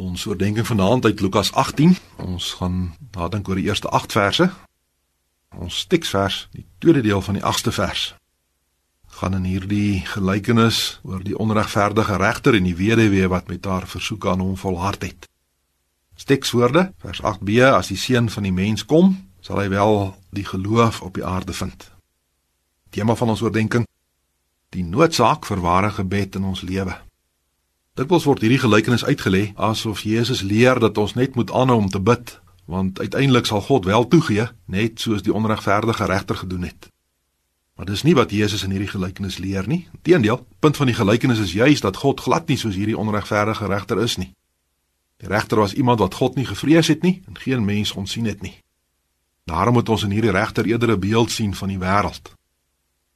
Ons oordeenking vanaand uit Lukas 18. Ons gaan nadink oor die eerste 8 verse. Ons teksvers, die tweede deel van die 8ste vers. gaan in hierdie gelykenis oor die onregverdige regter en die weduwee wat met haar versoek aan hom volhard het. Tekswoorde, vers 8b, as die seun van die mens kom, sal hy wel die geloof op die aarde vind. Tema van ons oordeenking: die noodsaak vir ware gebed in ons lewe. Dikwels word hierdie gelykenis uitgelê asof Jesus leer dat ons net moet aanhou om te bid, want uiteindelik sal God wel toegee, net soos die onregverdige regter gedoen het. Maar dis nie wat Jesus in hierdie gelykenis leer nie. Inteendeel, punt van die gelykenis is juis dat God glad nie soos hierdie onregverdige regter is nie. Die regter was iemand wat God nie gevrees het nie en geen mens onsien het nie. Daarom moet ons in hierdie regter eerder 'n beeld sien van die wêreld.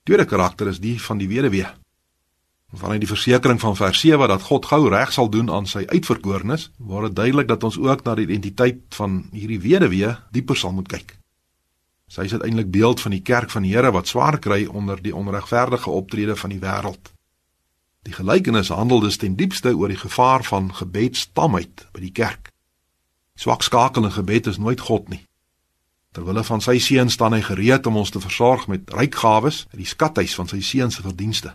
Tweede karakter is die van die weduwee. Vanuit die versekering van vers 7 dat God gou reg sal doen aan sy uitverkorenes, word dit duidelik dat ons ook na die identiteit van hierdie weduwee dieper sal moet kyk. Sy is uiteindelik beeld van die kerk van die Here wat swaar kry onder die onregverdige optrede van die wêreld. Die gelykenis handel dus ten diepste oor die gevaar van gebedstamheid by die kerk. Swak skakel in gebed is nooit God nie. Terwille van sy seun staan hy gereed om ons te versorg met ryk gawes uit die skathuis van sy seun se verdienste.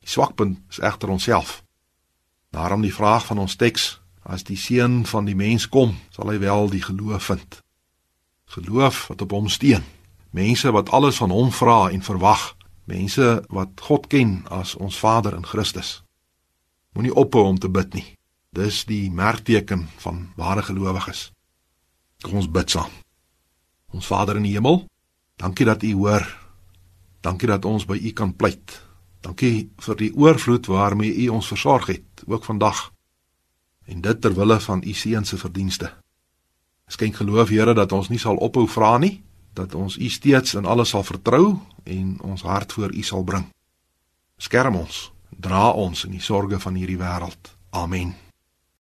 Die swakpunt is egter onsself. Daarom die vraag van ons teks: As die seun van die mens kom, sal hy wel die geloof vind. Geloof wat op hom steun. Mense wat alles van hom vra en verwag, mense wat God ken as ons Vader in Christus. Moenie ophou om te bid nie. Dis die merkteken van ware gelowiges. Kom ons bid saam. Ons Vader in die hemel, dankie dat U hoor. Dankie dat ons by U kan pleit. Dankie vir die oorvloed waarmee U ons versorg het, ook vandag. En dit ter wille van U seun se verdienste. Skenk geloof, Here, dat ons nie sal ophou vra nie, dat ons U steeds in alles sal vertrou en ons hart voor U sal bring. Skerm ons, dra ons in die sorges van hierdie wêreld. Amen.